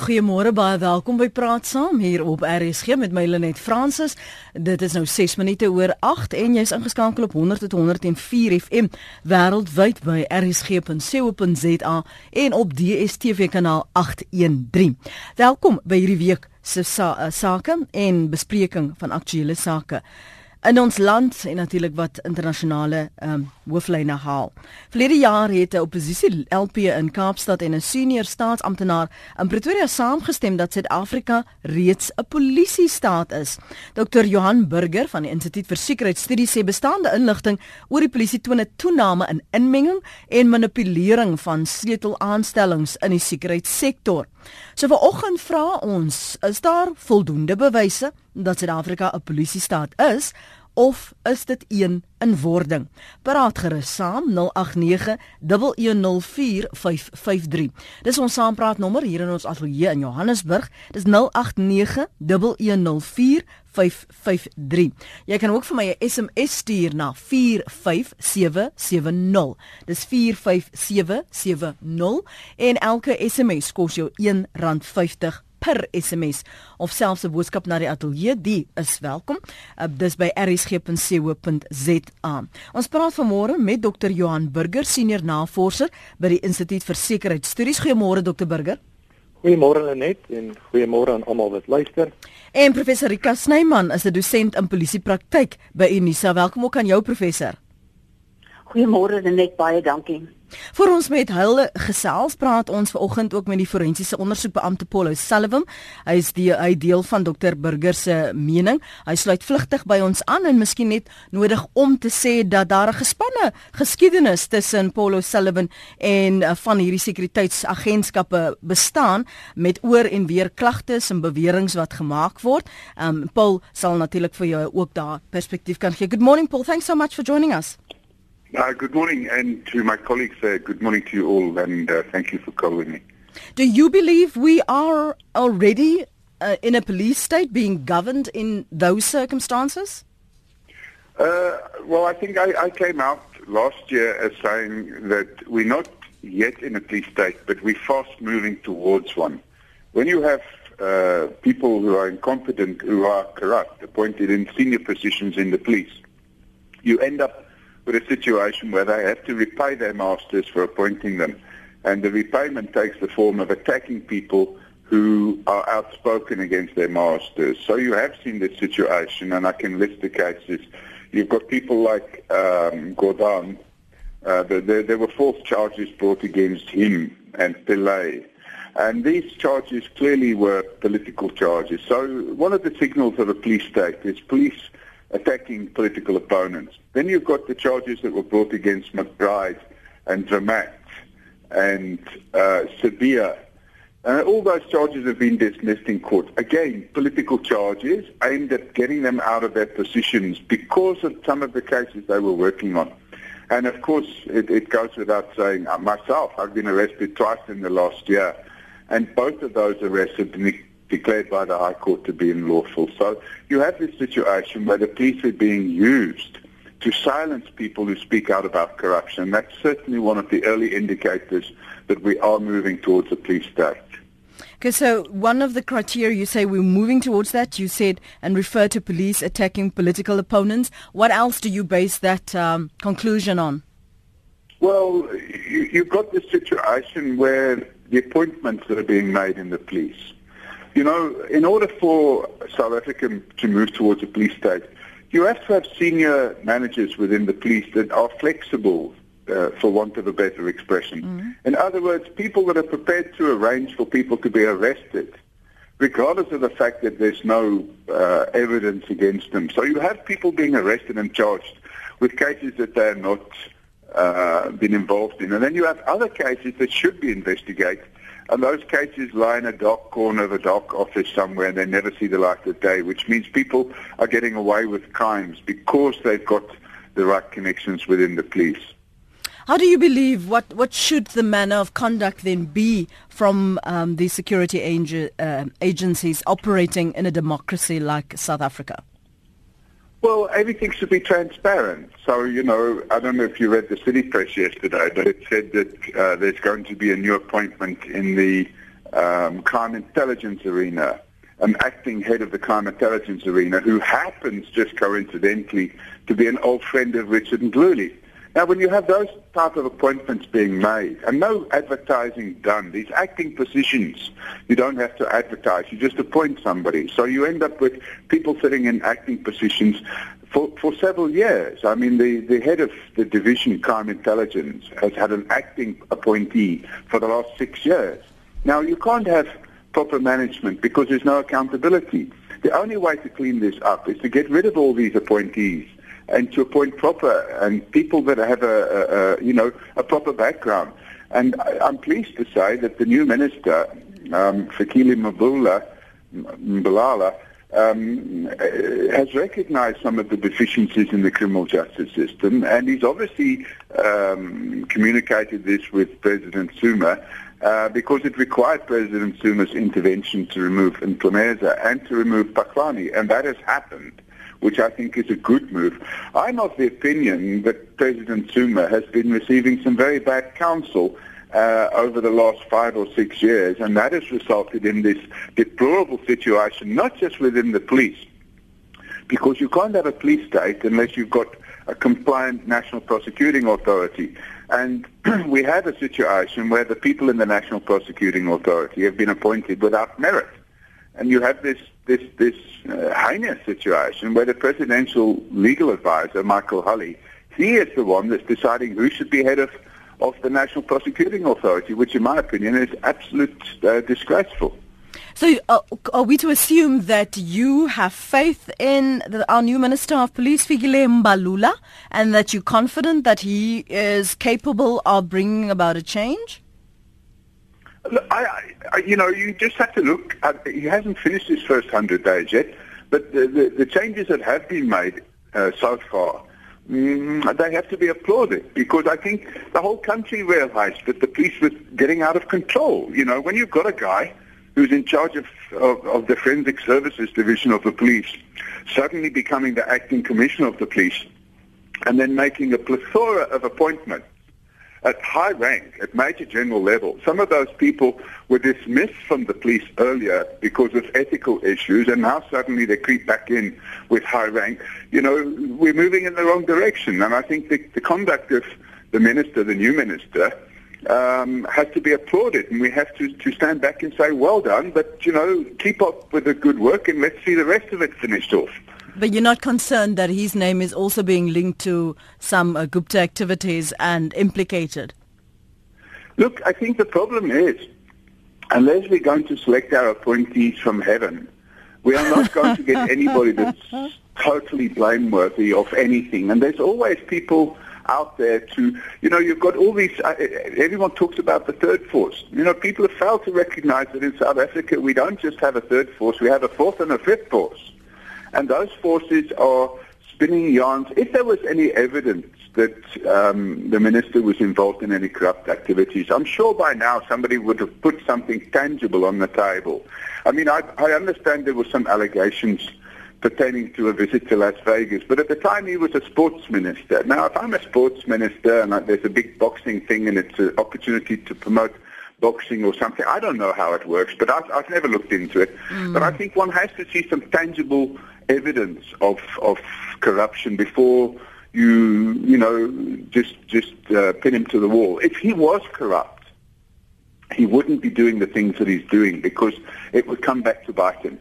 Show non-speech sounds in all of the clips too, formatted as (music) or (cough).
Goeiemôre baie welkom by Praat Saam hier op RSG met my Lenet Fransis. Dit is nou 6 minute oor 8 en jy's ingeskakel op 100.104 FM wêreldwyd by rsg.co.za en op DStv kanaal 813. Welkom by hierdie week se sa sake en bespreking van aktuelle sake in ons land en natuurlik wat internasionale um, hooflyne haal. Verlede jaar het 'n oppositie LP in Kaapstad en 'n senior staatsamptenaar in Pretoria saamgestem dat Suid-Afrika reeds 'n polisiestaat is. Dr Johan Burger van die Instituut vir Sekuriteitsstudies sê bestaande inligting oor die polisie toon 'n toename in inmenging en manipulering van sleutelaanstellings in die sekuriteitssektor. So vanoggend vra ons, is daar voldoende bewyse dat Suid-Afrika 'n polisiestaat is of is dit een in wording? Praat gerus saam 0891104553. Dis ons saampraat nommer hier in ons ateljee in Johannesburg. Dis 0891104553. Jy kan ook vir my 'n SMS stuur na 45770. Dis 45770 en elke SMS kos jou R1.50 per SMS of selfs 'n boodskap na die ateljee, die is welkom. Uh, dis by rsg.co.za. Ons praat vanmôre met Dr. Johan Burger, senior navorser by die Instituut vir Sekuriteitsstudies. Goeiemôre Dr. Burger. Goeiemôre Lenet en goeiemôre aan almal wat luister. En professor Rika Snyman is 'n dosent in polisiepraktyk by Unisa. Welkom ook aan jou professor. Goeiemôre Lenet, baie dankie. Vir ons met hulle gesels praat ons vanoggend ook met die forensiese ondersoekbeampte Paul O'Sullivan. Hy is die hy deel van dokter Burger se mening. Hy sluit vlugtig by ons aan en miskien net nodig om te sê dat daar 'n gespanne geskiedenis tussen Paul O'Sullivan en uh, van hierdie sekuriteitsagentskappe bestaan met oor en weer klagtes en beweringe wat gemaak word. Um Paul sal natuurlik vir jou ook daar perspektief kan gee. Good morning Paul. Thanks so much for joining us. Uh, good morning, and to my colleagues, uh, good morning to you all, and uh, thank you for calling me. Do you believe we are already uh, in a police state being governed in those circumstances? Uh, well, I think I, I came out last year as saying that we're not yet in a police state, but we're fast moving towards one. When you have uh, people who are incompetent, who are corrupt, appointed in senior positions in the police, you end up with a situation where they have to repay their masters for appointing them. And the repayment takes the form of attacking people who are outspoken against their masters. So you have seen this situation, and I can list the cases. You've got people like um, Gordon. Uh, there, there were false charges brought against him and Pillay. And these charges clearly were political charges. So one of the signals of a police state is police attacking political opponents. Then you've got the charges that were brought against McBride and Vermaat and uh, Sabia. Uh, all those charges have been dismissed in court. Again, political charges aimed at getting them out of their positions because of some of the cases they were working on. And of course, it, it goes without saying, uh, myself, I've been arrested twice in the last year. And both of those arrests have been declared by the High Court to be unlawful. So you have this situation where the police are being used to silence people who speak out about corruption. That's certainly one of the early indicators that we are moving towards a police state. Okay, so one of the criteria you say we're moving towards that, you said, and refer to police attacking political opponents. What else do you base that um, conclusion on? Well, you, you've got this situation where the appointments that are being made in the police you know, in order for South Africa to move towards a police state, you have to have senior managers within the police that are flexible, uh, for want of a better expression. Mm-hmm. In other words, people that are prepared to arrange for people to be arrested, regardless of the fact that there's no uh, evidence against them. So you have people being arrested and charged with cases that they are not uh, been involved in. And then you have other cases that should be investigated and those cases lie in a dark corner of a dark office somewhere and they never see the light of day, which means people are getting away with crimes because they've got the right connections within the police. How do you believe what, what should the manner of conduct then be from um, the security ag- uh, agencies operating in a democracy like South Africa? Well, everything should be transparent. So, you know, I don't know if you read the city press yesterday, but it said that uh, there's going to be a new appointment in the um, crime intelligence arena, an acting head of the crime intelligence arena who happens just coincidentally to be an old friend of Richard and Ndluli. Now, when you have those type of appointments being made and no advertising done, these acting positions, you don't have to advertise. You just appoint somebody. So you end up with people sitting in acting positions for, for several years. I mean, the, the head of the division, crime intelligence, has had an acting appointee for the last six years. Now, you can't have proper management because there's no accountability. The only way to clean this up is to get rid of all these appointees and to appoint proper and people that have a, a, a you know a proper background. And I, I'm pleased to say that the new minister, um, Mabula, Mbalala, um, has recognized some of the deficiencies in the criminal justice system, and he's obviously um, communicated this with President Zuma. Uh, because it required President Zuma's intervention to remove Ntlumeza and to remove Paklani, and that has happened which I think is a good move. I'm of the opinion that President Zuma has been receiving some very bad counsel uh, over the last five or six years, and that has resulted in this deplorable situation, not just within the police, because you can't have a police state unless you've got a compliant national prosecuting authority. And (clears throat) we have a situation where the people in the national prosecuting authority have been appointed without merit. And you have this this this uh, heinous situation where the presidential legal advisor Michael Hulley, he is the one that's deciding who should be head of of the National Prosecuting Authority, which, in my opinion, is absolute uh, disgraceful. So, uh, are we to assume that you have faith in the, our new Minister of Police, Figile Mbalula, and that you're confident that he is capable of bringing about a change? I, I, you know, you just have to look. At, he hasn't finished his first hundred days yet, but the, the, the changes that have been made uh, so far, mm, they have to be applauded because I think the whole country realized that the police was getting out of control. You know, when you've got a guy who's in charge of, of, of the forensic services division of the police, suddenly becoming the acting commissioner of the police, and then making a plethora of appointments at high rank, at major general level. Some of those people were dismissed from the police earlier because of ethical issues, and now suddenly they creep back in with high rank. You know, we're moving in the wrong direction, and I think the, the conduct of the minister, the new minister, um, has to be applauded, and we have to, to stand back and say, well done, but, you know, keep up with the good work, and let's see the rest of it finished off. But you're not concerned that his name is also being linked to some uh, Gupta activities and implicated? Look, I think the problem is, unless we're going to select our appointees from heaven, we are not going to get (laughs) anybody that's totally blameworthy of anything. And there's always people out there to, you know, you've got all these, uh, everyone talks about the third force. You know, people have failed to recognize that in South Africa we don't just have a third force, we have a fourth and a fifth force. And those forces are spinning yarns. If there was any evidence that um, the minister was involved in any corrupt activities, I'm sure by now somebody would have put something tangible on the table. I mean, I, I understand there were some allegations pertaining to a visit to Las Vegas, but at the time he was a sports minister. Now, if I'm a sports minister and there's a big boxing thing and it's an opportunity to promote boxing or something. I don't know how it works, but I've, I've never looked into it. Mm. But I think one has to see some tangible evidence of of corruption before you you know just just uh, pin him to the wall. If he was corrupt, he wouldn't be doing the things that he's doing because it would come back to bite him.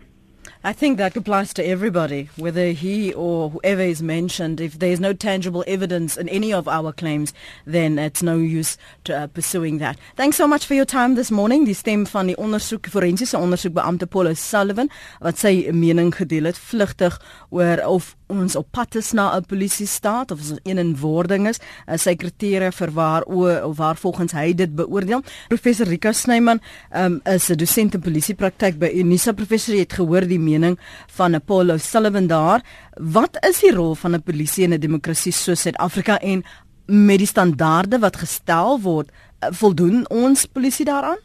I think that applies to everybody, whether he or whoever is mentioned. If there's no tangible evidence in any of our claims, then it's no use to, uh, pursuing that. Thanks so much for your time this morning. Die stem van die ondersoek forensiese ondersoekbeampte Paul Sullivan wat sy mening gedeel het vlugtig oor of ons op pad is na 'n polisie staat of ons een in wording is, uh, sy kriteria vir waar o waar volgens hy dit beoordeel. Professor Rika Snyman um, is 'n dosent in polisiepraktyk by Unisa. Professor, jy het gehoor die mening van Apollo Sullivan daar. Wat is die rol van 'n polisie in 'n demokrasie soos Suid-Afrika en met die standaarde wat gestel word, uh, voldoen ons polisie daaraan?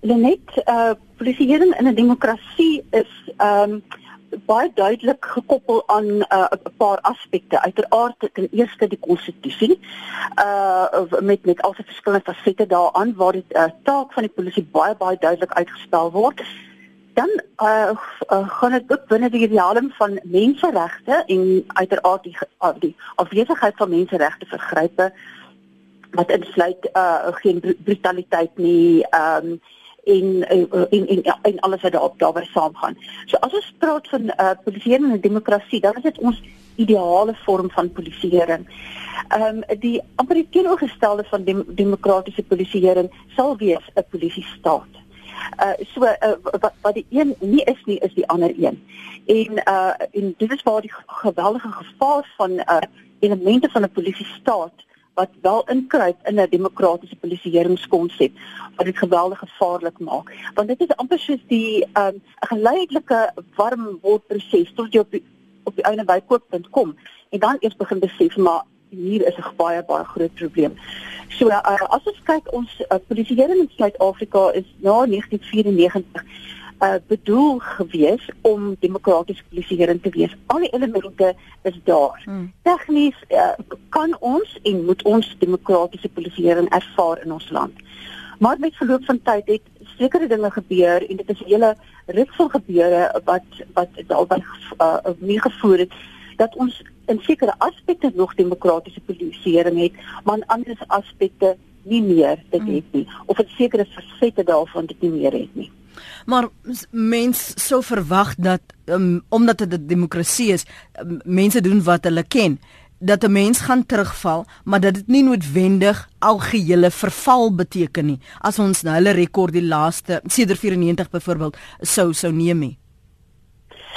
Lenet, uh, polisieering in 'n demokrasie is ehm um, baie duidelik gekoppel aan 'n uh, paar aspekte. Uiteraard ten eerste die konstitusie. Uh met met al die verskillende fasette daaraan waar die uh, taak van die polisie baie baie duidelik uitgespel word. Dan uh, uh gaan dit ook binne die ideale van menseregte en uiteraard die uh, die afwesigheid van menseregte vergrype wat insluit uh geen brutaliteit nie. Um en en en en alles wat daarop daarbey saamgaan. So as ons praat van uh polisieering en demokrasie, dan is dit ons ideale vorm van polisieering. Ehm um, die amper teenoorgestelde van dem demokratiese polisieering sal wees 'n polisiestaat. Uh so uh, wat wat die een nie is nie is die ander een. En uh en dit is waar die geweldige gevaar van uh elemente van 'n polisiestaat wat wel inkruip in 'n demokratiese polisieeringskonsep wat dit geweldig gevaarlik maak. Want dit is amper soos die um, geleidelike warm word proses tot jy op die, op die einde by koop.com en dan eers begin besef maar hier is 'n baie baie groot probleem. So uh, as ons kyk ons uh, polisieering in Suid-Afrika is na 1994 uh, bedoel gewees om demokratiese polisieering te wees. Al die elemente is daar. Hmm. Tegnies uh, kan ons en moet ons demokratiese polisieering ervaar in ons land. Maar met verloop van tyd het sekere dinge gebeur en dit is 'n hele rit van gebeure wat wat daarby uh, nie gevoer het dat ons in sekere aspekte nog demokratiese polisieering het, maar in ander aspekte nie meer dit hmm. het nie of 'n sekere fasette daarvan dit nie meer het nie. Maar mens sou verwag dat um, omdat dit 'n demokrasie is, um, mense doen wat hulle ken dat 'n mens gaan terugval, maar dat dit nie noodwendig algehele verval beteken nie. As ons nou hulle rekord die laaste sedert 94 byvoorbeeld sou sou neem nie.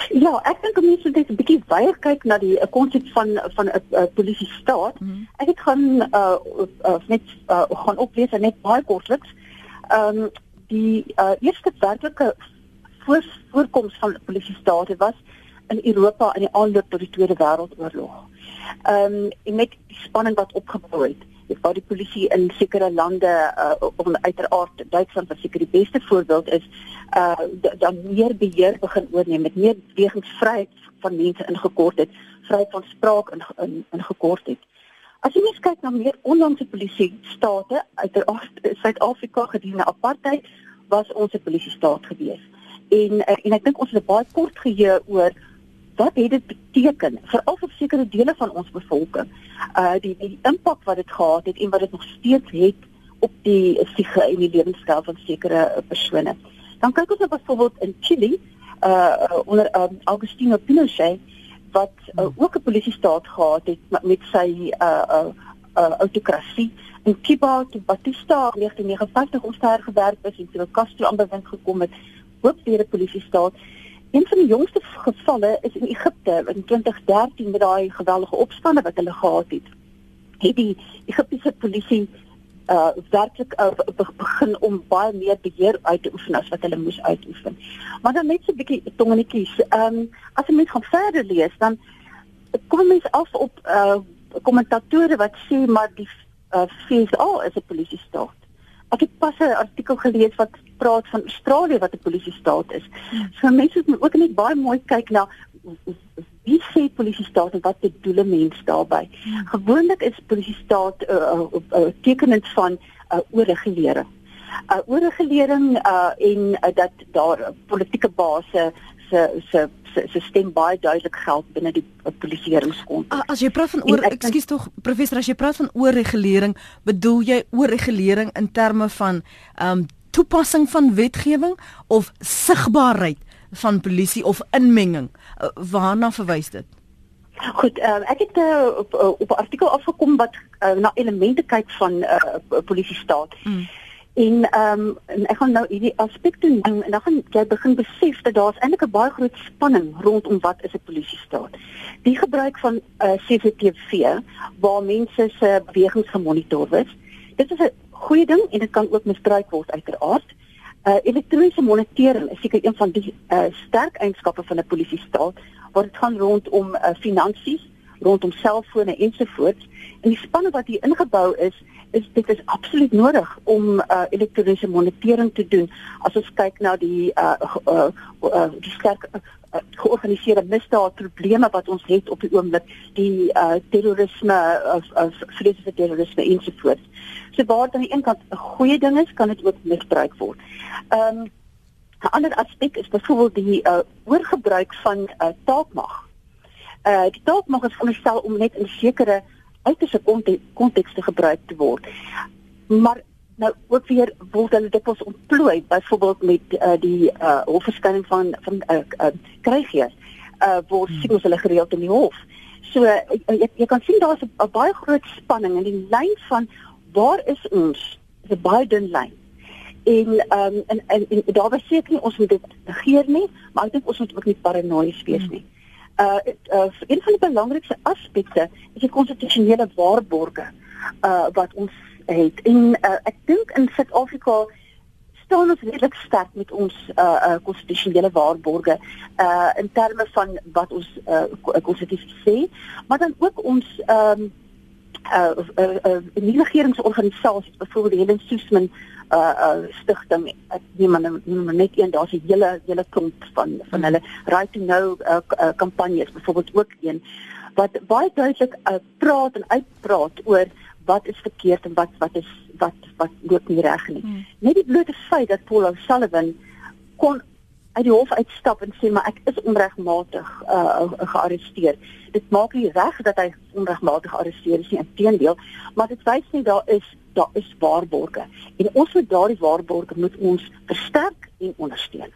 Ja, ek dink mense moet net 'n bietjie weier kyk na die konsep van van 'n uh, polisie staat. Mm -hmm. Ek het gaan uh, uh net uh, gaan oplees net baie kortliks. Ehm um, die uh, eerste werklike voor, voorkoms van polisie state was in Europa in die aanloop tot die Tweede Wêreldoorlog. Ehm um, met die spanning wat opgebou het waar die polisie in sekere lande uh, om uiteraard Duitsland wat seker die beste voorbeeld is, uh dan meer beheer begin oorneem met meer bewegingsvryheid van mense ingekort het, vryheid van spraak in in, in gekort het. As jy mens kyk na meer onlangse polisie state uit Suid-Afrika gedurende apartheid was ons 'n polisie staat gewees. En eh, en ek dink ons het baie kort geheue oor wat het dit beteken veral vir sekere dele van ons bevolking. Uh die die impak wat dit gehad het en wat dit nog steeds het op die siege en die lewenstyl van sekere persone. Dan kyk ons nou byvoorbeeld in Chili uh onder um, Augustino Pinochet wat uh, ook 'n polisie staat gehad het met sy uh uh, uh autokrasie in Cuba toe Batista in 1959 omster gewerk is en toe Castro aan bewind gekom het ook weer 'n polisie staat een van die jongste gevalle is in Egipte in 2013 met daai geweldige opstande wat hulle gehad het het die Egiptiese polisie uh werklik uh, begin om baie meer beheer uit te oefen as wat hulle moes uitoefen. Maar dan net so 'n bietjie tongenetjies. Ehm um, as jy mens gaan verder lees dan kom mens af op uh kommentatorre wat sê maar die uh FSA is 'n polisie staat. Ek het pas 'n artikel gelees wat praat van Australië wat 'n polisie staat is. So mense moet ook net baie mooi kyk na wie sê polisie staat en wat bedoel mense daarmee. Gewoonlik is polisie staat 'n uh, uh, uh, tekenend van 'n uh, oorregulering. 'n uh, Oorregulering uh, en uh, dat daar politieke basis se se se se stem baie duidelik geld binne die polisieringskont. As jy praat van oor ekskuus tog professor as jy praat van oorregulering, bedoel jy oorregulering in terme van ehm um, toepassing van wetgewing of sigbaarheid van polisie of inmenging? Uh, waarna verwys dit? Goed, uh, ek het uh, op op 'n artikel afgekom wat uh, na elemente kyk van 'n uh, polisie staat. Mm. En ehm um, en ek gaan nou hierdie aspekte doen en dan gaan jy begin besef dat daar eintlik 'n baie groot spanning rondom wat is 'n polisiestaat. Die gebruik van uh, CCTV waar mense se bewegings gemonitor word. Dit is 'n goeie ding en dit kan ook misbruik word uiteraard. Uh elektroniese monitering is seker een van die uh, sterk eienskappe van 'n polisiestaat waar dit gaan rondom uh, finansies, rondom selfone ensovoorts. En die spanne wat hier ingebou is, is dit is absoluut nodig om uh, elektroniese monitering te doen. As ons kyk na die uh, uh, uh, die sterk uh, georganiseerde misdaadprobleme wat ons het op die oomblik, die uh, terrorisme of of vreeslike terrorisme ensovoorts. So waar aan die een kant 'n goeie ding is, kan dit ook misbruik word. Ehm um, 'n ander aspek is byvoorbeeld die uh, oorgebruik van uh, taakmag. Uh die taakmag is veronderstel om net in sekere uiterste kontekste gebruik te word. Maar nou ook weer word hulle ons ontplooi byvoorbeeld met uh, die uh, hofverskyning van van uh, uh, krygiers uh word hmm. sien ons hulle gereeld in die hof. So uh, jy, jy kan sien daar's 'n baie groot spanning in die lyn van waar is ons? Dis 'n baie dun lyn. En ehm um, en, en, en daar was seker nie ons moet dit negeer nie, maar ek dink ons moet ook nie paranoïes wees nie. Uh, uh een van die belangrikste aspekte is die konstitusionele waarborge uh wat ons het. En uh, ek dink in Suid-Afrika staan ons redelik sterk met ons uh uh konstitusionele waarborge uh in terme van wat ons uh konstitusie sê, maar dan ook ons um, uh, uh, uh, nie regeringsorganisasies byvoorbeeld die Helen Suzman uh, uh, stigting ek neem maar, maar net een daar's 'n hele hele klomp van van hulle right to know uh, uh, kampanjes byvoorbeeld ook een wat baie duidelik uh, praat en uitpraat oor wat is verkeerd en wat wat is wat wat loop nie reg nie. Hmm. Net die blote feit dat Paul O'Sullivan kon uit die hof uitstap en sê maar ek is onregmatig uh, gearresteer. Dit maak nie reg dat hy onregmatig gearresteer is nie, inteendeel, maar dit wys net daar is daar is waarborge en ons moet daardie waarborge moet ons versterk en ondersteun.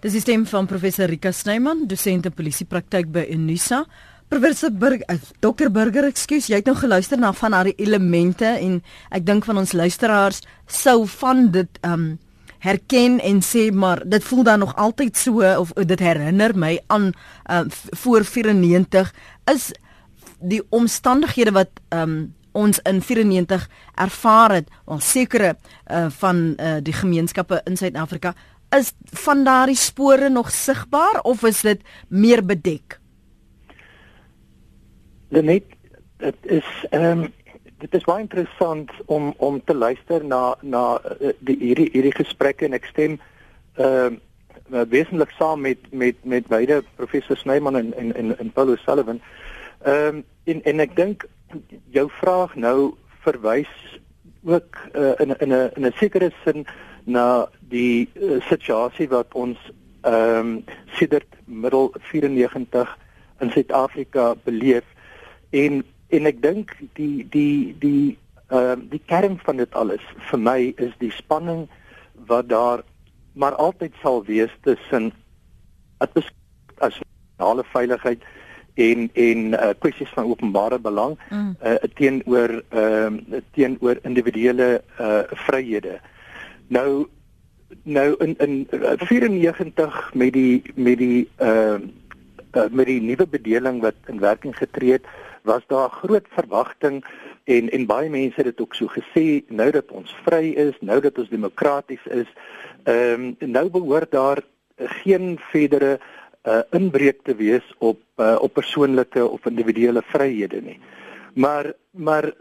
Dis die stem van professor Rika Snyman, dosent in polisiepraktyk by Unisa. Professor Burger, uh, Dr Burger, ekskuus, jy het nou geluister na van haar elemente en ek dink van ons luisteraars sou van dit um herken en sê maar dit voel dan nog altyd so of dit herinner my aan uh, voor 94 is die omstandighede wat um, ons in 94 ervaar het al sekere uh, van uh, die gemeenskappe in Suid-Afrika is van daardie spore nog sigbaar of is dit meer bedek? Net dit is ehm um, dit is baie interessant om om te luister na na eh, die hierdie hierdie gesprekke en ek stem ehm uh, wesentlik saam met met met beide professor Snyman en en en, en Paul Sullivan. Ehm um, en en ek dink jou vraag nou verwys ook uh, in in 'n in 'n sekere sin na die uh, situasie wat ons ehm um, sedert middel 94 in Suid-Afrika beleef en en ek dink die die die ehm uh, die kern van dit alles vir my is die spanning wat daar maar altyd sal wees tussen as nasionale veiligheid en en uh, kwessies van openbare belang mm. uh, teenoor ehm uh, teenoor individuele uh, vryhede. Nou nou in in uh, 94 met die met die ehm uh, uh, met die nuwe bedeling wat in werking getree het was daar groot verwagting en en baie mense het dit ook so gesê nou dat ons vry is, nou dat ons demokraties is, ehm um, nou behoort daar geen verdere uh, inbreuk te wees op uh, op persoonlike of individuele vryhede nie. Maar maar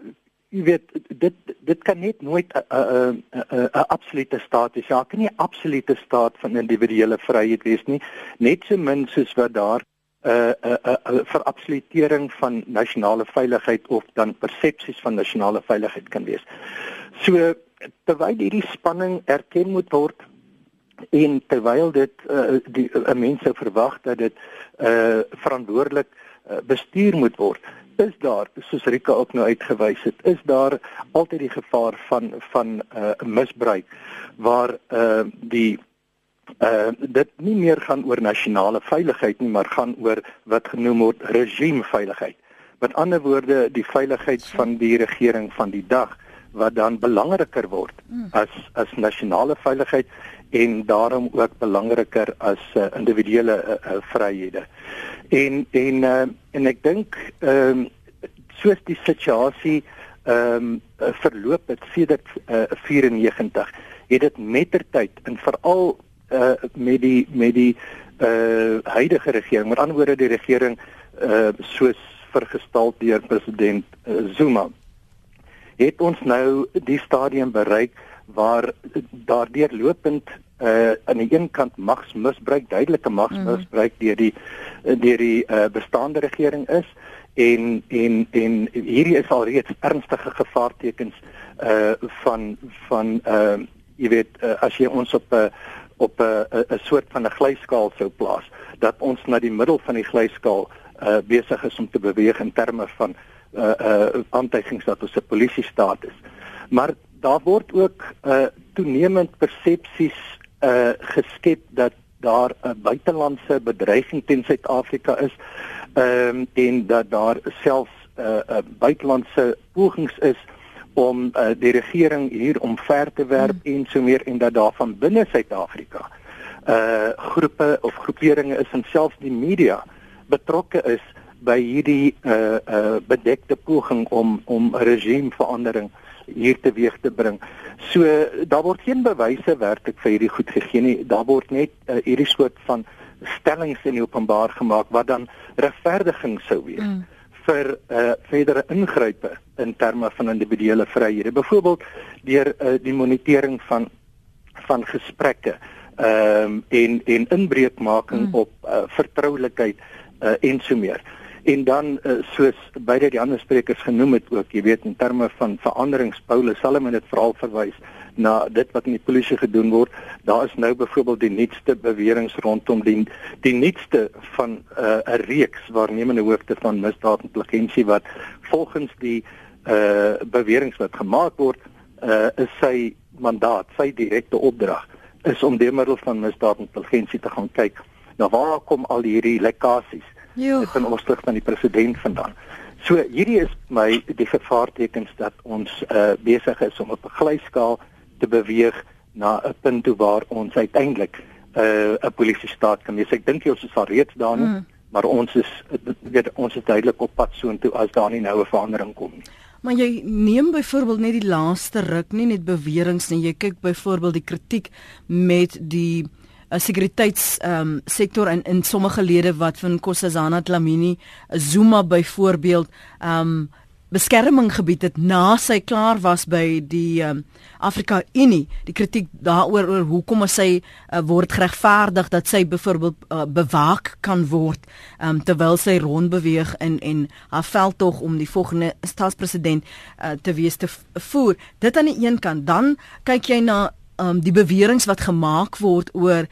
jy weet dit dit kan net nooit 'n 'n 'n 'n absolute staat wees. Ja, kan nie absolute staat van individuele vryheid wees nie. Net so min soos wat daar 'n uh, 'n uh, uh, verabsolutering van nasionale veiligheid of dan persepsies van nasionale veiligheid kan wees. So terwyl hierdie spanning erken moet word en terwyl dit uh, die uh, mens sou verwag dat dit uh, verantwoordelik uh, bestuur moet word is daar soos Rika ook nou uitgewys het is daar altyd die gevaar van van uh, misbruik waar uh, die uh dit nie meer gaan oor nasionale veiligheid nie, maar gaan oor wat genoem word regime veiligheid. Met ander woorde, die veiligheid van die regering van die dag wat dan belangriker word hmm. as as nasionale veiligheid en daarom ook belangriker as uh, individuele uh, uh, vryhede. En en uh, en ek dink ehm um, soos die situasie ehm um, verloop het sedert uh, 94 het dit mettertyd en veral uh met die met die uh huidige regering. Met ander woorde die regering uh soos vergestel deur president uh, Zuma het ons nou die stadium bereik waar daardeur lopend uh aan die een kant magsmisbruik duidelike magsmisbruik mm. deur die deur die uh, bestaande regering is en en en hierdie is al reeds ernstige gevaartekens uh van van uh jy weet uh, as jy ons op 'n uh, op 'n uh, 'n soort van 'n glyskaal sou plaas dat ons na die middel van die glyskaal uh besig is om te beweeg in terme van uh uh aantuigings dat ons 'n polisie staat is. Maar daar word ook uh toenemend persepsies uh geskep dat daar 'n buitelandse bedreiging teen Suid-Afrika is. Ehm um, en dat daar selfs 'n uh, 'n buitelandse pogings is om uh, die regering hier omver te werp hmm. en so meer en dat daar van binne Suid-Afrika uh groepe of groeperinge is en selfs die media betrokke is by hierdie uh uh bedekte poging om om 'n regimeverandering hier teweeg te bring. So daar word geen bewyse werklik vir hierdie goed gegee nie. Daar word net uh, hierdie soort van stellings in openbaar gemaak wat dan regverdiging sou wees. Mm vir uh, verdere ingrype in terme van individuele vryhede. Byvoorbeeld deur uh, die monitering van van gesprekke ehm um, en en inbreukmaking mm. op uh, vertroulikheid uh, en so meer. En dan uh, soos beide die ander sprekers genoem het ook, jy weet in terme van veranderings Paulus Salomon het veral verwys na dit wat in die polisie gedoen word. Daar is nou byvoorbeeld die nuutste beweringe rondom die die nuutste van 'n uh, reeks waarnemende hoofde van misdaadintelligensie wat volgens die uh beweringe wat gemaak word, uh is sy mandaat, sy direkte opdrag is om deur middel van misdaadintelligensie te gaan kyk na waar kom al hierdie lekkasies dit van ons terug van die president vandaan. So hierdie is my die gevaartekens dat ons uh besig is om op 'n glyskaal te beweeg na 'n punt toe waar ons uiteindelik 'n uh, 'n polisie staat kan wees. Ek dink ons is al reeds daar nie, mm. maar ons is weet ons is duidelik op pad soontoe as daar nie nou 'n verandering kom nie. Maar jy neem byvoorbeeld net die laaste ruk nie net beweringe nie. Jy kyk byvoorbeeld die kritiek met die uh, sekuriteits ehm um, sektor in in sommige lede wat van Kossazana Dlamini Zuma byvoorbeeld ehm um, beskerming gebied het na sy klaar was by die um, Afrika Unie. Die kritiek daaroor oor hoekom sy uh, word geregverdig dat sy byvoorbeeld uh, bewaak kan word um, terwyl sy rond beweeg in en haar veldtog om die volgende staatspresident uh, te wees te voer. Dit aan die een kant. Dan kyk jy na um, die beweringe wat gemaak word oor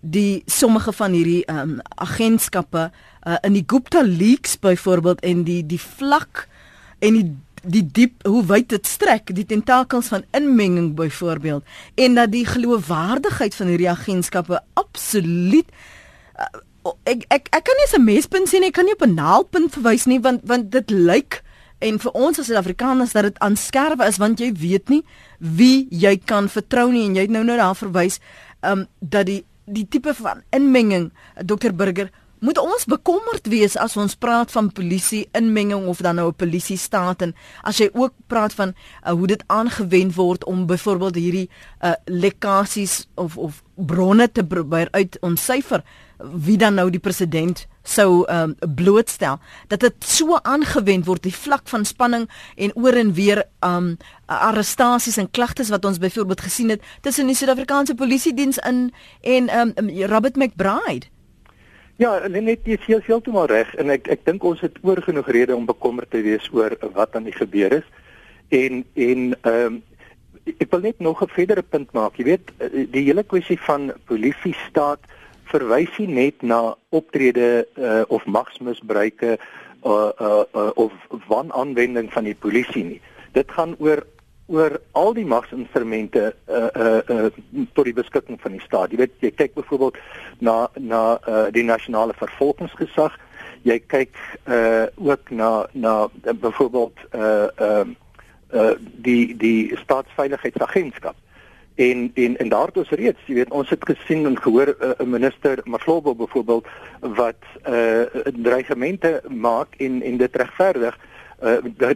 die sommige van hierdie um, agentskappe uh, in die Gupta leaks byvoorbeeld en die die vlak en die die diep hoe wyd dit strek die tentakels van inmenging byvoorbeeld en dat die geloofwaardigheid van hierdie agentskappe absoluut uh, ek ek ek kan nie 'n mespunt sien ek kan nie op 'n naalpunt verwys nie want want dit lyk en vir ons as Suid-Afrikaners dat dit aanskerwe is want jy weet nie wie jy kan vertrou nie en jy het nou nou daar verwys um dat die die tipe van inmenging Dr Burger Moet ons bekommerd wees as ons praat van polisie inmenging of dan nou 'n polisie staat en as jy ook praat van uh, hoe dit aangewend word om byvoorbeeld hierdie uh, lekkasies of of bronne te probeer uit ontsyfer wie dan nou die president sou um, blootstel. Dat dit so aangewend word die vlak van spanning en oor en weer um arrestasies en klagtes wat ons byvoorbeeld gesien het tussen die Suid-Afrikaanse polisie diens in en um, Robert McBride Ja, net jy sê heeltemal reg en ek ek dink ons het oor genoeg redes om bekommerd te wees oor wat aan die gebeur is. En en ehm um, ek wil net nog 'n verdere punt maak. Jy weet, die hele kwessie van polisie staat verwys nie net na optrede uh, of magsmisbruike uh, uh, uh, of wanaanwending van die polisie nie. Dit gaan oor oor al die magsinstrumente uh uh uh tot die beskikking van die staat. Jy weet jy kyk byvoorbeeld na na uh die nasionale vervolgingsgesag. Jy kyk uh ook na na uh, byvoorbeeld uh ehm uh, uh die die staatsveiligheidsagentskap. En en en daartoe reeds, jy weet, ons het gesien en gehoor 'n uh, minister Maflobo byvoorbeeld wat uh dreigemente maak en en dit regverdig uh,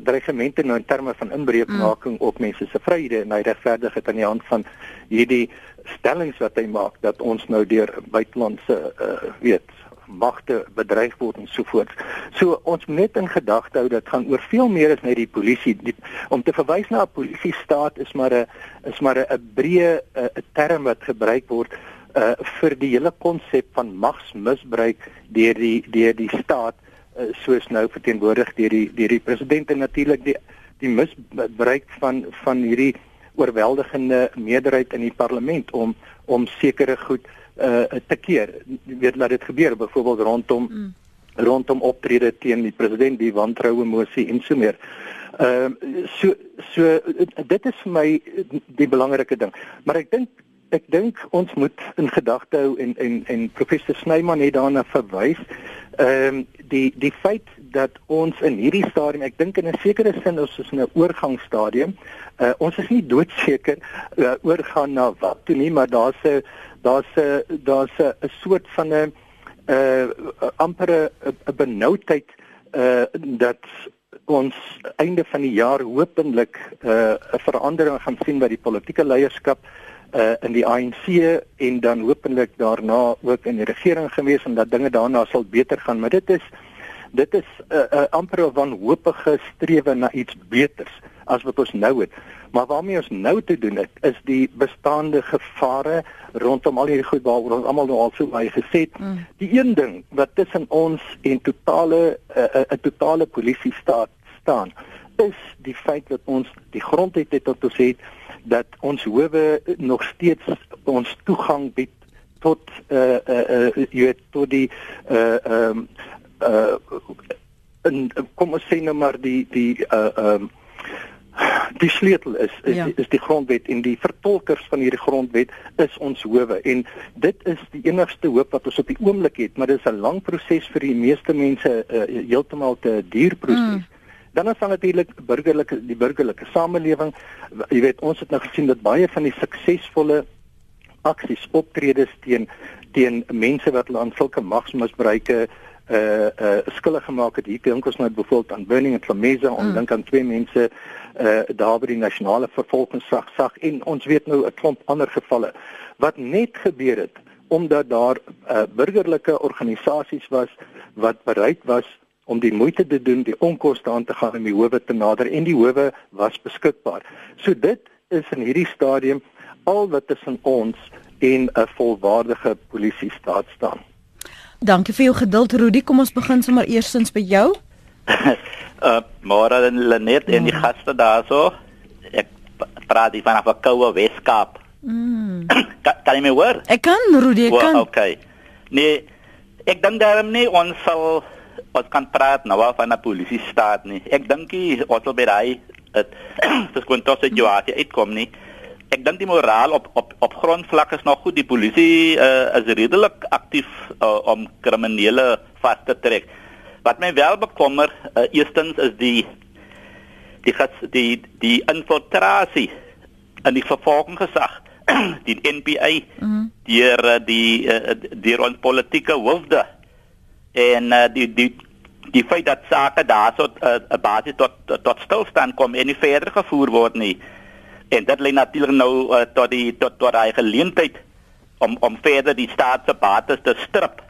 dreigemente nou in terme van inbreukmaking mm. op mense se vryhede en hy regverdig dit aan die hand van hierdie stellings wat hy maak dat ons nou deur buitelandse uh, weet magte bedreig word en so voort. So ons moet net in gedagte hou dat gaan oor veel meer as net die polisie. Die, om te verwys na 'n polisie staat is maar 'n is maar 'n breë 'n term wat gebruik word uh vir die hele konsep van magsmisbruik deur die deur die staat uh, soos nou verteenwoordig deur die deur die president en natuurlik die die misbruik van van hierdie oorweldigende meerderheid in die parlement om om sekere goed uh te keer. Jy weet laat dit gebeur byvoorbeeld rondom mm. rondom optrede teen die president, die wantroue mosie en so meer. Ehm uh, so so dit is vir my die belangrike ding. Maar ek dink ek dink ons moet in gedagte hou en en en professor Snyman het daarna verwys. Ehm um, die die feit dat ons in hierdie stadium, ek dink in 'n sekere sin ons is in 'n oorgangsstadium. Uh, ons is nie doodseker uh, oorgaan na wat toe nie, maar daar's 'n daar's 'n daar's 'n soort van 'n uh ampere 'n benoudheid uh dat ons einde van die jaar hopelik 'n uh, verandering gaan sien by die politieke leierskap uh in die ANC en dan hopelik daarna ook in die regering gewees en dat dinge daarna sal beter gaan. Maar dit is dit is 'n uh, uh, amper 'n wanhoopige strewe na iets beters as wat ons nou het. Maar waarmee ons nou te doen het is die bestaande gevare rondom al hierdie goed waaroor ons almal nou al so baie gesê het. Mm. die een ding wat tussen ons en totale 'n uh, uh, totale polisie staat staan is die feit dat ons die grondwet het tot ons het dat ons howe nog steeds ons toegang bied tot eh uh, eh uh, jy weet tot die eh uh, ehm um, eh uh, en kom ons sê nou maar die die eh uh, ehm um, die sleutel is is, ja. is die grondwet en die vertolkers van hierdie grondwet is ons howe en dit is die enigste hoop wat ons op die oomblik het maar dit is 'n lang proses vir die meeste mense uh, heeltemal te duur proses mm. Dan is daar natuurlik burgerlike die burgerlike samelewing. Jy weet, ons het nou gesien dat baie van die suksesvolle aksies optredes teen teen mense wat hulle aan sulke magsmisbruike uh uh skuldig gemaak het. Hier dink ons nou byvoorbeeld aan Burning and Flameza, ons mm. dink aan twee mense uh daar by die nasionale vervolgingsag sag en ons weet nou 'n klomp ander gevalle wat net gebeur het omdat daar uh burgerlike organisasies was wat bereid was om die moeite te doen, die onkoste aan te gaan om die howe te nader en die howe was beskikbaar. So dit is in hierdie stadium al wat tussen ons en 'n volwaardige polisie staat staan. Dankie vir jou geduld Rudy. Kom ons begin sommer eerstens by jou. uh (laughs) môre dan Lenet en die gaste daarso. Ek praat hier vanaf 'n koue Weskaap. Mm. (coughs) kan, kan jy my hoor? Ek kan Rudy, ek kan. Well, okay. Nee, ek dink daarom nie ons sal ons kan praat nou van 'n polisie staat nie. Ek dink ons wil by daai dis kon tot situasie uitkom nie. Ek dink die moraal op op op grondvlak is nog goed. Die polisie uh, is redelik aktief uh, om kriminele vas te trek. Wat my wel bekommer, uh, eerstens is die die die die infiltrasie in die vervolgingsgesag (clears throat) die NPA mm -hmm. deur die deur ons politieke hoofde en uh, die die die feit dat sake daarso 'n uh, basis tot tot stilstand kom en nie verder gevoer word nie en dit lê natuurlik nou uh, tot die tot tot hy geleentheid om om verder die staat se bates te strip.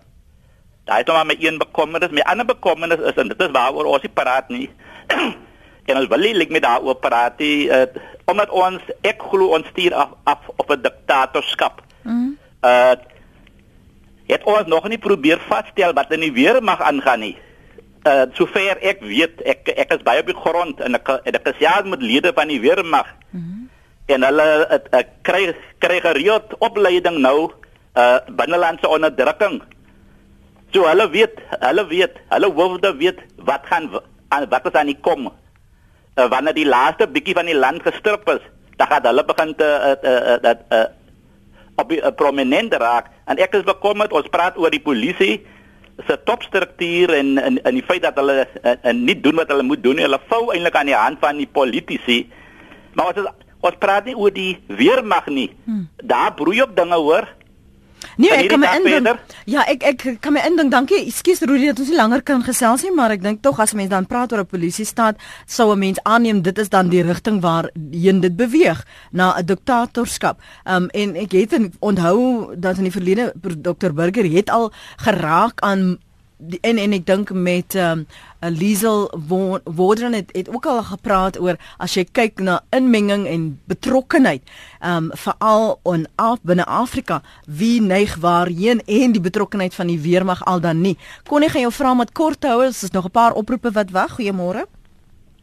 Daai is maar my een bekommernis, my ander bekommernis is en dit is waaroor ons nie praat nie. (clears throat) en ons wil nie met daaroor praat nie uh, omdat ons ek glo ons stuur af, af op 'n diktatorskap. Mm. Uh het ons nog nie probeer vasstel wat in die weermag aangaan nie. Uh sover ek weet, ek ek is baie op die grond en ek ek is ja met lede van die weermag. Mm -hmm. En hulle het, het, kry kry gereeld opleiding nou uh binnelandse onderdrukking. So hulle weet, hulle weet, hulle hoofde weet wat gaan wat is aan die kom. Uh, wanneer die laaste bietjie van die land gestrip is, dan gaan hulle begin te uh, uh, uh, uh, op 'n uh, prominente raak. En ek is bekommerd ons praat oor die polisie se topstruktuur en en en die feit dat hulle en, en nie doen wat hulle moet doen nie. Hulle vou eintlik aan die hand van die politici. Maar ons is, ons praat nie oor die weermag nie. Hmm. daar broei op dinge hoor Nee, ek kan my indink. Ja, ek ek kan my indink. Dankie. Ekskuus Rudy dat ons nie langer kan gesels nie, maar ek dink tog as mense dan praat oor 'n polisie staat, sou 'n mens aanneem dit is dan die rigting waarheen dit beweeg na 'n diktatorskap. Um en ek het onthou dat in die verlede Dr Burger het al geraak aan die, en en ek dink met ehm um, Liesel Wardren het, het ook al gepraat oor as jy kyk na inmenging en betrokkenheid ehm um, veral in af binne Afrika wie neig waarheen en die betrokkenheid van die weermag al dan nie. Kon ek gaan jou vra met kort hou is nog 'n paar oproepe wat wag. Goeiemôre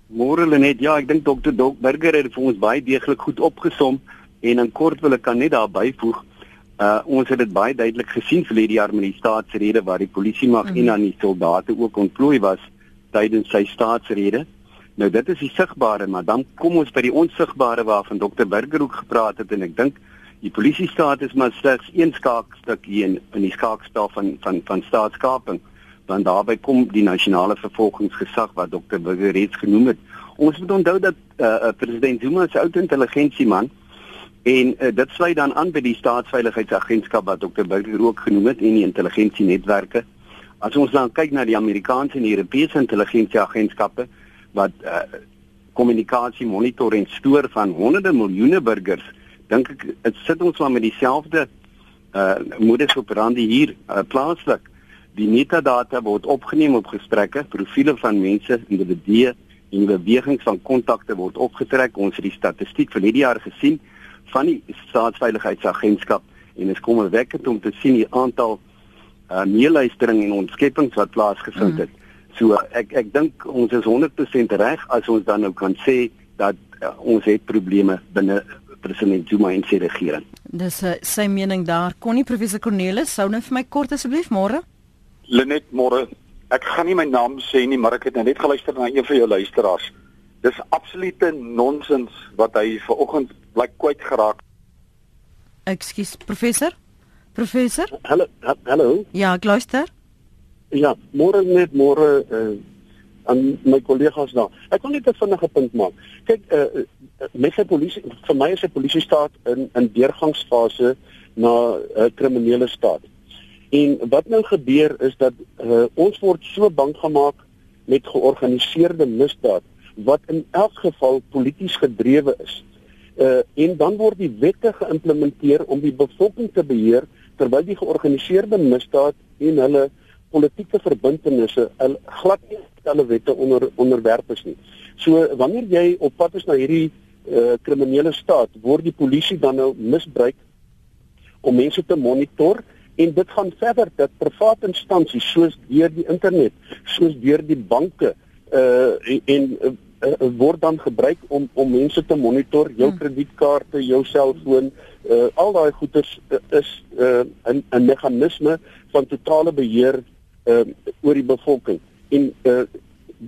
Môre Lenet, ja, ek dink dokter Dok Burger het vir ons baie deeglik goed opgesom en in kort wil ek kan net daar byvoeg. Uh ons het dit baie duidelik gesien verlede jaar met die staatsrede waar die polisie mag mm -hmm. en dan die soldate ook ontplooi was tydens sy staatsrede. Nou dit is die sigbare, maar dan kom ons by die onsigbare waarvan dokter Burger ook gepraat het en ek dink die polisie staat is maar slegs een skaakstuk hier in, in die skaakspel van van van staatskaping want daarbey kom die nasionale vervolgingsgesag wat dokter Burger reeds genoem het. Ons moet onthou dat uh, uh, president Zuma se oud intelligensieman en uh, dit sluit dan aan by die staatsveiligheidsagentskap wat dokter Burger ook genoem het en die intelligensienetwerke. As ons dan kyk na die Amerikaanse en die Europese intelligensieagentskappe wat uh, kommunikasie monitor en stoor van honderde miljoene burgers, dink ek dit sit ons maar met dieselfde uh modus operandi hier uh, plaaslik. Die metadata word opgeneem op gesprekke, profile van mense, individue en bewegings van kontakte word opgetrek. Ons het die statistiek vir hierdie jaar gesien van die staatsveiligheidsagentskap en dit is kommerwekkend om te sien die aantal uh meeluistering en ontskeppings wat plaasgevind het. Mm. So ek ek dink ons is 100% reg as ons dan nou kan sê dat uh, ons het probleme binne president Zuma en sy regering. dis uh, sy mening daar kon nie professor Cornelis sou net vir my kort asseblief môre Lenet môre. Ek gaan nie my naam sê nie, maar ek het nou net geluister na een van jou luisteraars. Dis absolute nonsens wat hy vanoggend blyk kwyt geraak. ekskuus professor professor Hallo, ha- hallo. ja ek luister Ja, môre net môre uh, aan my kollegas daar. Ek wil net 'n vinnige punt maak. Kyk, uh, met sy polisie vir my is 'n polisie staat in in deurgangsfase na 'n uh, kriminele staat. En wat nou gebeur is dat uh, ons word so bang gemaak met georganiseerde misdaad wat in elk geval polities gedrewe is. Uh, en dan word die wette geïmplementeer om die bevolking te beheer terwyl die georganiseerde misdaad en hulle politieke verbintenisse glad nie hulle wette onder onderwerp is nie. So wanneer jy op pad is na hierdie uh, kriminele staat, word die polisie dan nou misbruik om mense te monitor en dit gaan verder dat private instansies soos deur die internet, soos deur die banke uh en, en uh, word dan gebruik om om mense te monitor, jou Hmm. kredietkaarte, jou selfoon, uh al daai goeders uh, is uh 'n 'n meganisme van totale beheer uh oor die bevolking. En uh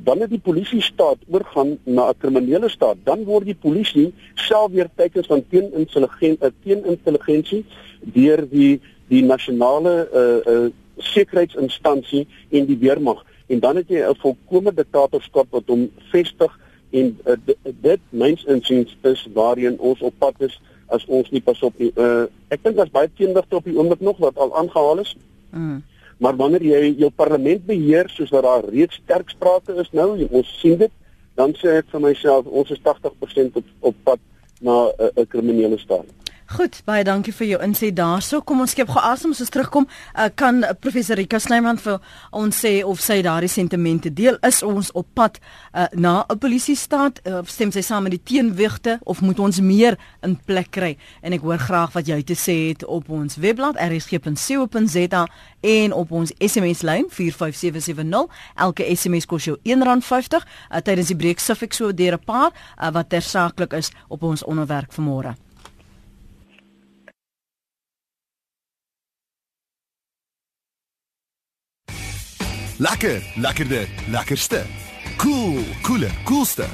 wanneer die polisie staat oorgaan na 'n kriminele staat, dan word die polisie self weer teikens van teenintelligensie uh, teenintelligensie deur die die nasionale uh uh sekuriteitsinstansie en die weermag. En dan het jy 'n volkomme diktatorskap wat hom vestig en uh, dit, myns insiens is waarheen ons op pad is as ons nie pas op nie. Uh ek dink daar's baie teenwigte op die oomblik nog wat al aangehaal is. mm. Maar wanneer jy jou parlement beheer soos wat daar reeds sterk sprake is nou, ons sien dit, dan sê ek vir myself ons is 80% op op pad na 'n uh, kriminele staat. Goed, baie dankie vir jou inset daarso. Kom ons skep gou asem as ons terugkom. Uh, kan professor Rika Snyman vir ons sê of sy daardie sentimente deel? Is ons op pad uh, na 'n polisie staat? Uh, stem sy saam met die teenwigte of moet ons meer in plek kry? En ek hoor graag wat jy te sê het op ons webblad rsg.co.za en op ons SMS lyn 45770. Elke SMS kos jou R1.50. Uh, tydens die breek sif ek so deur 'n paar uh, wat tersaaklik is op ons onderwerp vanmôre. Lekker, lekkerder, lekkerste. Cool, cooler, coolste.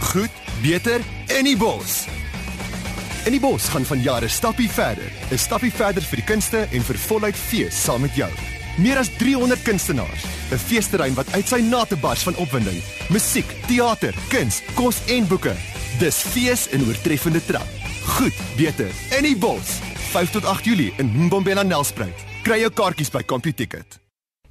Goed, beter en die bos. In die bos gaan van jare stappie verder. 'n Stappie verder vir die kunste en vir voluit fees saam met jou. Meer as 300 kunstenaars, 'n feesterrein wat uit sy nate bars van opwinding, musiek, teater, kuns, kos en boeke. Dis fees in oortreffende trap. Goed, beter in die bos. 5 tot 8 Julie in Mbombela Nelspruit. Kry jou kaartjies by CompuTicket.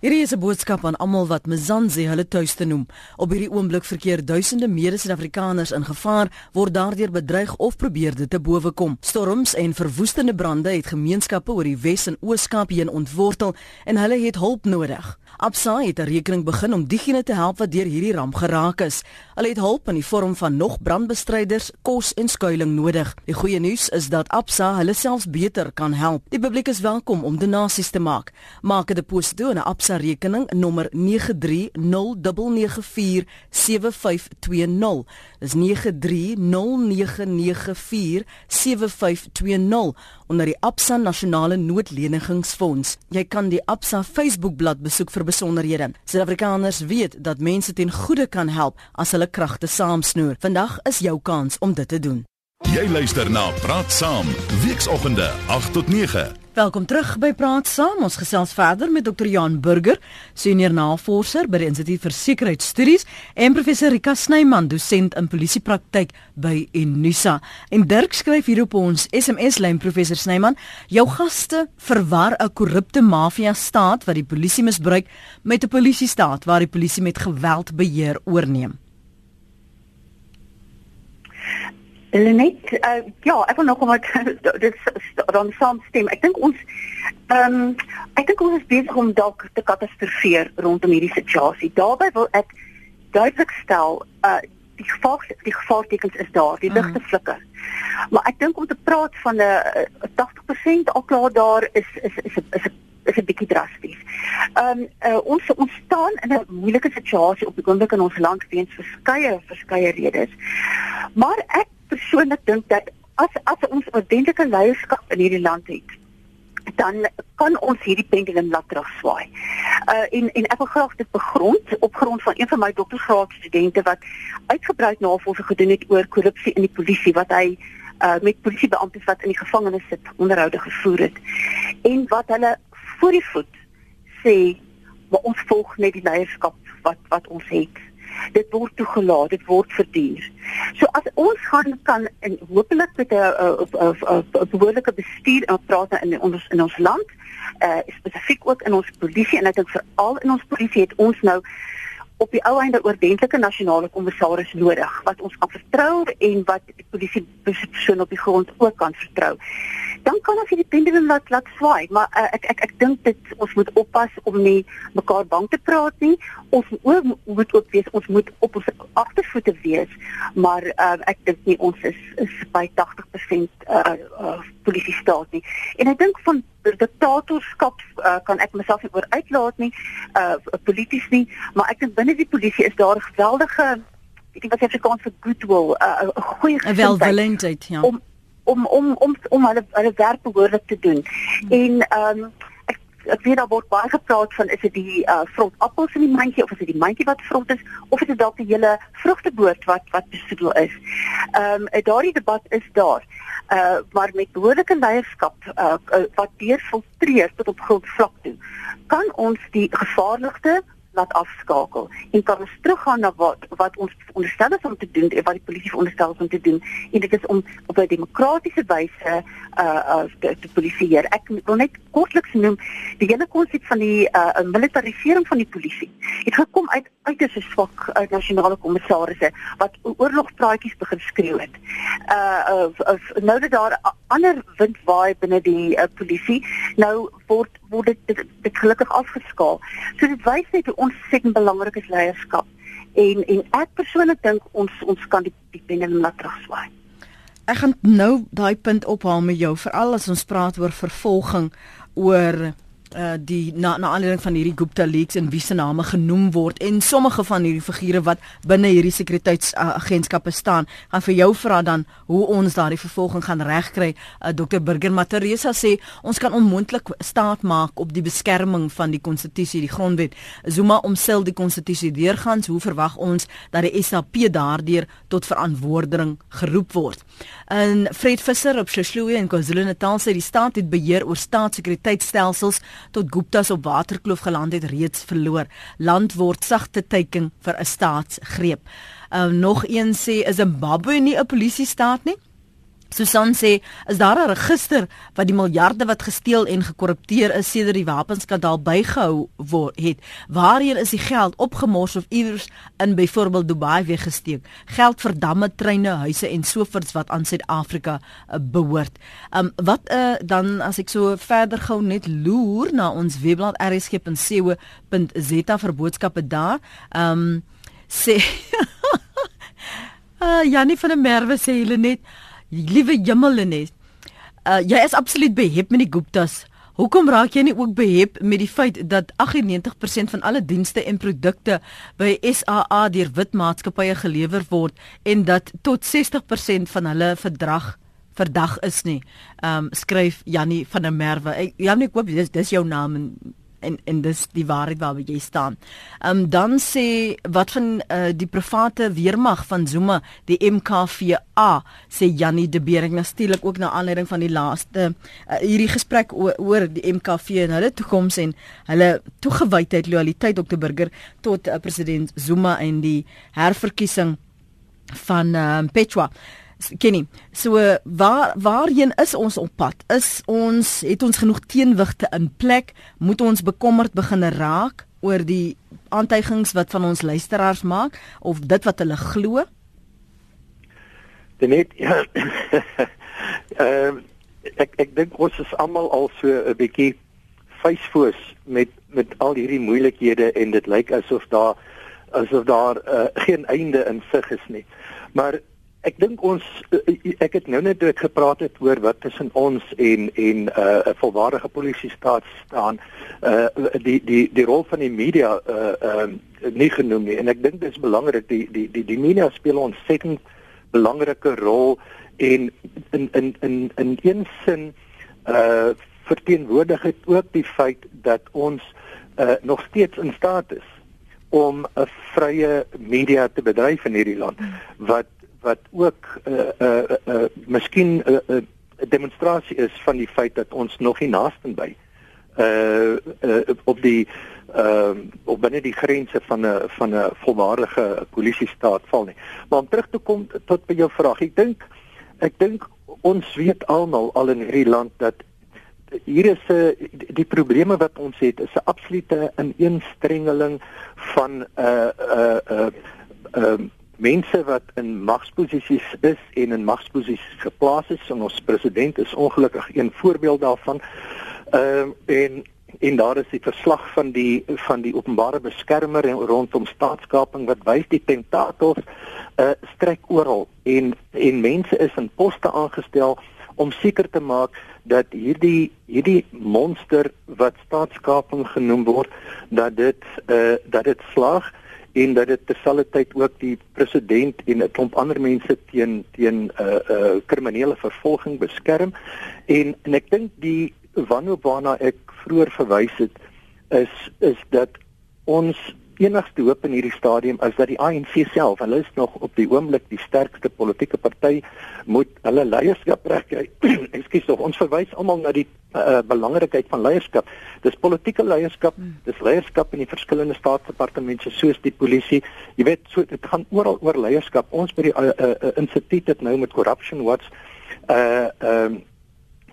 Hierdie is 'n boodskap aan almal wat Mzansi hulle tuiste noem. Op hierdie oomblik verkeer duisende mede-Suid-Afrikaners in gevaar, word daardeur bedreig of probeer dit te bowe kom. Storms en verwoestende brande het gemeenskappe oor die Wes en Oos-Kaap heen ontwortel en hulle het hulp nodig. Absa het 'n rekening begin om diegene te help wat deur hierdie ramp geraak is. Hulle het hulp in die vorm van nog brandbestryders, kos en skuilings nodig. Die goeie nuus is dat Absa hulle selfs beter kan help. Die publiek is welkom om donasies te maak. Maak 'n deposito na Absa rekening nommer 9309947520. Dis 9309947520 onder die Absa Nasionale Noodlenigingsfonds. Jy kan die Absa Facebookblad besoek vir besonderhede. Suid-Afrikaners weet dat mense ten goeie kan help as hulle kragte saamsnoer. Vandag is jou kans om dit te doen. Jy luister na Praat Saam, weekoggende 8 tot 9. Welkom terug by Praat Saam. Ons gesels verder met Dr. Jan Burger, senior navorser by die Instituut vir Sekuriteitsstudies en professor Rika Snyman, dosent in polisiepraktyk by Unisa. En Dirk skryf hier op ons SMS-lyn professor Snyman, jou gaste verwar 'n korrupte mafia staat wat die polisie misbruik met 'n polisiestaat waar die polisie met geweld beheer oorneem. Lenet, uh, ja, ek wil nog om (laughs) dit dan saamstem. Ek dink ons ehm um, ek dink ons is besig om dalk te katastrofeer rondom hierdie situasie. Daarbey wil ek duidelik stel, uh die gevaar die gevaartekens is daar, die ligte mm. flikker. Maar ek dink om te praat van 'n uh, 80% al klaar daar is is is 'n is 'n bietjie drasties. Ehm um, uh, ons ons staan in 'n moeilike situasie op die oomblik in ons land weens verskeie verskeie redes. Maar ek persoonlik dink dat as as ons ordentlike leierskap in hierdie land het, dan kan ons hierdie pendulum laat terugswaai. Uh en en ek wil graag dit begrond op grond van een van my doktorsgraad studente wat uitgebreid navorsing gedoen het oor korrupsie in die polisie wat hy uh met polisiebeamptes wat in die gevangenis sit onderhoude gevoer het en wat hulle voor die voet sê maar ons volg net die leierskap wat wat ons het dit word toegelaat, dit word verduur. So as ons gaan kan en hopelik met 'n behoorlike bestuur en praat in ons in ons land, uh spesifiek ook in ons polisie en ek dink veral in ons polisie het ons nou op die ou einde oordentlike nasionale kommissaris nodig wat ons kan vertrou en wat die polisie persoon op die grond ook kan vertrou dan kan ons hierdie pendulum laat laat swaai, maar uh, ek ek ek dink dit ons moet oppas om nie mekaar bang te praat nie. Ons ook, moet ook wees ons moet op ons agtervoete wees, maar uh, ek dink nie ons is is by 80% uh, uh polisie staat nie. En ek dink van diktatorskap uh, kan ek myself nie oor uitlaat nie, uh polities nie, maar ek dink binne die polisie is daar geweldige ek dink wat jy Afrikaans vir goodwill, 'n uh, goeie welwillendheid, ja. Om, om om om om hulle hulle werk behoorlik te doen. Hmm. En ehm um, ek weet daar word baie gepraat van is dit die uh, vrot appels in die mandjie of is dit die mandjie wat vrot is of is dit dalk die hele vrugteboord wat wat besoedel is. Ehm um, daardie debat is daar. Uh maar met behoorlike leierskap uh, uh wat deur filtreer tot op grondvlak toe kan ons die gevaarlikste laat afskakel en kan ons teruggaan na wat wat ons onderstel is om te doen en wat die polisie veronderstel is om te doen en dit is om op 'n demokratiese wyse uh uh te, te polisieer. Ek wil net kortliks noem die hele konsep van die uh militarisering van die polisie. Het gekom uit uit 'n swak uh, nasionale kommissarisse wat oorlogpraatjies begin skreeu het. Uh, uh, uh nou dat daar ander wind waai binne die uh, polisie, nou word word dit, dit, dit gelukkig afgeskaal. So dit wys net hoe ontsettend belangrik is leierskap. En en ek persoonlik dink ons ons kan die die pendulum laat terugswaai. Ek gaan nou daai punt ophaal met jou veral as ons praat oor vervolging oor uh die na na aanleiding van hierdie Gupta leaks en wie se name genoem word en sommige van hierdie figure wat binne hierdie sekuriteitsagentskappe staan gaan vir jou vra dan hoe ons daardie vervolging gaan regkry. Uh, Dr Burger Materesa sê ons kan onmoontlik staat maak op die beskerming van die konstitusie die grondwet. Zuma omsel die konstitusie deurgangs. Hoe verwag ons dat die SAP daardeur tot verantwoording geroep word? En Fred Visser op Shishlui en KwaZulu-Natal sê die staat het beheer oor staatssekuriteitstelsels tot Gupta's op Waterkloof geland het reeds verloor. Land word sagte teiken vir 'n staatsgreep. Uh, nog een sê is Zimbabwe nie 'n polisie staat nie? Susan sê, is daar 'n register wat die miljarde wat gesteel en gekorrupteer is sedert die wapenskandaal bygehou word het? Waarheen is die geld opgemors of iewers in byvoorbeeld Dubai weggesteek? Geld vir damme, treine, huise en sovoorts wat aan Suid-Afrika uh, behoort. Um wat uh, dan as ek so verder gou net loer na ons webblad rsg.co.za vir boodskappe daar. Um sê (laughs) uh, Janie van der Merwe sê hulle net Liewe Jemelenes. Uh jy is absoluut behep met die Guptas. Hoekom raak jy nie ook behep met die feit dat 98% van alle dienste en produkte by SAA deur wit maatskappye gelewer word en dat tot 60% van hulle verdrag verdag is nie. Um skryf Jannie van der Merwe. Jannie, ek hoop dis dis jou naam en en en dis die waarheid waarby jy staan. Ehm um, dan sê wat van uh, die private weermag van Zuma, die MKVA, sê Jannie de Bering natuurlik ook na aanleiding van die laaste uh, hierdie gesprek oor, oor die MKV en hulle toekoms en hulle toegewydheid, loyaliteit Dr Burger tot uh, president Zuma en die herverkiesing van uh, Petra. Kenny, so waar waarheen is ons op pad? Is ons het ons genoeg teenwigte in plek? Moet ons bekommerd begin raak oor die aantuigings wat van ons luisteraars maak of dit wat hulle glo? Net ja. (clears throat) Ehm uh, ek ek dink ons is almal al so 'n bietjie vuisfoos met met al hierdie moeilikhede en dit lyk asof daar asof daar uh, geen einde in sig is nie. Maar Ek dink ons eh, ek het nou net toe ek gepraat het oor wat tussen ons en en 'n uh, volwaardige polisie staat staan. Uh die die die rol van die media uh uh nie genoem nie. En ek dink dit is belangrik die die die die media speel 'n ontsettend belangrike rol. En in in in in een sin uh verteenwoordig dit ook die feit dat ons uh nog steeds in staat is om 'n vrye media te bedryf in hierdie land. Wat wat ook 'n uh, 'n uh, uh, miskien 'n uh, 'n uh, demonstrasie is van die feit dat ons nog nie naaste by uh, uh op die uh op binne die grense van 'n van 'n volwaardige polisiestaat val nie. Maar om terug te kom tot by jou vraag, ek dink ek dink ons weet almal al in hierdie land dat hier is 'n die probleme wat ons het is 'n absolute ineenstrengeling van 'n uh, 'n uh, 'n uh, uh, mense wat in magsposisies is en in magsposisies geplaas is en ons president is ongelukkig een voorbeeld daarvan. Ehm uh, en en daar is die verslag van die van die openbare beskermer en rondom staatskaping wat wys die tentakels uh strek oral en en mense is in poste aangestel om seker te maak dat hierdie hierdie monster wat staatskaping genoem word dat dit uh dat dit slaag en dat dit terselfdertyd ook die president en 'n klomp ander mense teen teen 'n uh, uh, kriminele vervolging beskerm en en ek dink die wanneer waarna ek vroeër verwys het is is dat ons enigste hoop in hierdie stadium is dat die ANC self, hulle is nog op die oomblik die sterkste politieke party, moet hulle leierskap trek. (clears throat) Ekskuus tog, ons verwys almal na die uh, belangrikheid van leierskap. Dis politieke leierskap, hmm. dis leierskap in die verskillende staatsdepartemente soos die polisie. Jy weet, so dit gaan oral oor leierskap. Ons by die uh, uh, instituut het nou met Corruption Watch uh ehm uh,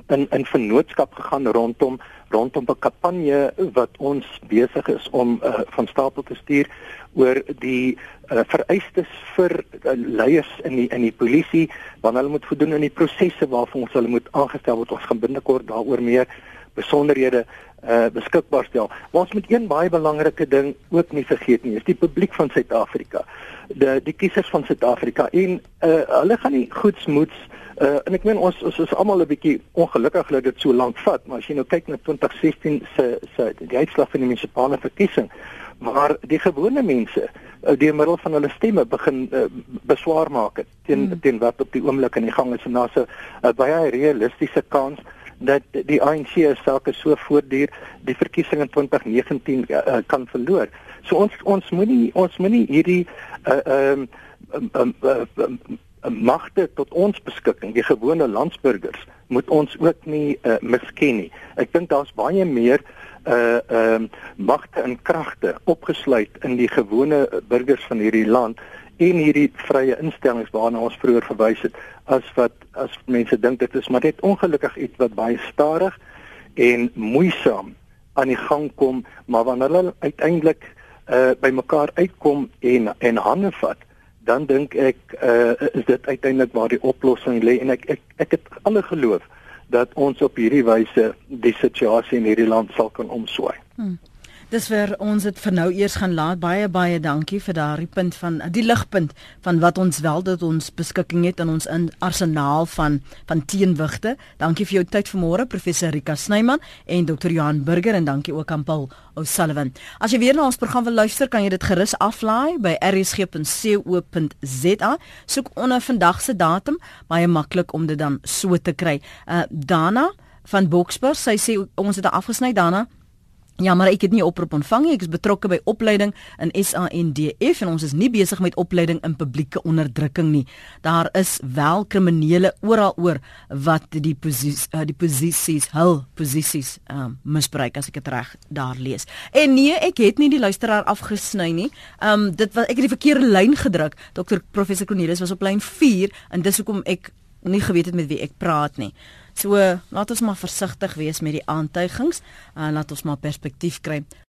in in vennootskap gegaan rondom rondom 'n kampanje wat ons besig is om uh, van stapel te stuur oor die uh, vereistes vir uh, leiers in die in die polisie wanneer hulle moet voldoen aan die prosesse waarvoor ons hulle moet aangestel word ons gaan binnekort daaroor meer besonderhede uh, beskikbaar stel. Maar ons moet een baie belangrike ding ook nie vergeet nie, is die publiek van Suid-Afrika. Die die kiesers van Suid-Afrika en uh, hulle gaan nie goedsmoeds Uh en ek meen ons ons is almal 'n bietjie ongelukkig dat dit so lank vat, maar as jy nou kyk na 2016 se se die uitslag van die munisipale verkiesing waar die gewone mense uh, deur middel van hulle stemme begin uh, beswaar maak teen hmm. teen wat op die oomblik in die gang is en daar's 'n uh, baie realistiese kans dat die ANC sake so voortduur die verkiesing in 2019 uh, kan verloor. So ons ons moenie ons moenie hierdie uh um, um, um, um, magte tot ons beskikking, die gewone landsburgers, moet ons ook nie uh, misken nie. Ek dink daar's baie meer uh ehm uh, magte en kragte opgesluit in die gewone burgers van hierdie land en hierdie vrye instellings waarna ons vroeër verwys het as wat as mense dink dit is maar net ongelukkig iets wat baie stadig en moeisaam aan die gang kom maar wanneer hulle uiteindelik uh by mekaar uitkom en en hande vat dan dink ek uh, is dit uiteindelik waar die oplossing lê en ek ek ek het alle geloof dat ons op hierdie wyse die situasie in hierdie land sal kan omswaai. Hmm. Dis vir ons dit vir nou eers gaan laat. Baie baie dankie vir daardie punt van die ligpunt van wat ons wel dat ons beskikking het in ons in arsenaal van van teenwigte. Dankie vir jou tyd vanmôre professor Rika Snyman en Dr. Johan Burger en dankie ook aan Paul O'Sullivan. As jy weer na ons program wil luister, kan jy dit gerus aflaai by rsg.co.za. Soek onder vandag se datum, baie maklik om dit dan so te kry. Uh Dana van Boksburg, sy sê ons het afgesny Dana. Ja, maar ek het nie oproep ontvang nie. Ek is betrokke by opleiding in SANDF en ons is nie besig met opleiding in publieke onderdrukking nie. Daar is wel kriminele oral oor wat die posisie uh, die posisies, hul posisies um, misbruik as ek dit reg daar lees. En nee, ek het nie die luisteraar afgesny nie. Um dit was ek het die verkeerde lyn gedruk. Dr. Professor Cornelius was op lyn 4 en dis hoekom ek nie geweet het met wie ek praat nie. So laat ons maar versigtig wees met die aantuigings en uh, laat ons maar perspektief kry.